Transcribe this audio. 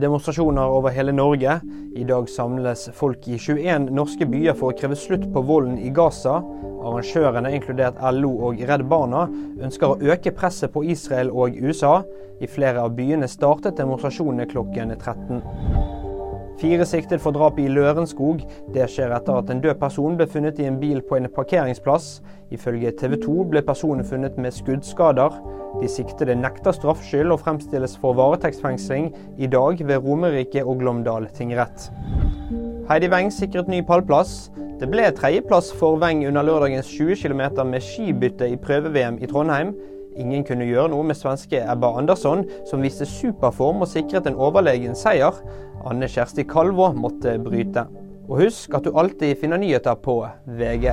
Demonstrasjoner over hele Norge. I dag samles folk i 21 norske byer for å kreve slutt på volden i Gaza. Arrangørene, inkludert LO og Redd Barna, ønsker å øke presset på Israel og USA. I flere av byene startet demonstrasjonene klokken 13. Fire siktet for drap i Lørenskog. Det skjer etter at en død person ble funnet i en bil på en parkeringsplass. Ifølge TV 2 ble personen funnet med skuddskader. De siktede nekter straffskyld og fremstilles for varetektsfengsling i dag ved Romerike og Glåmdal tingrett. Heidi Weng sikret ny pallplass. Det ble tredjeplass for Weng under lørdagens 20 km med skibytte i prøve-VM i Trondheim. Ingen kunne gjøre noe med svenske Ebba Andersson, som viste superform og sikret en overlegen seier. Anne Kjersti Kalvå måtte bryte. Og husk at du alltid finner nyheter på VG.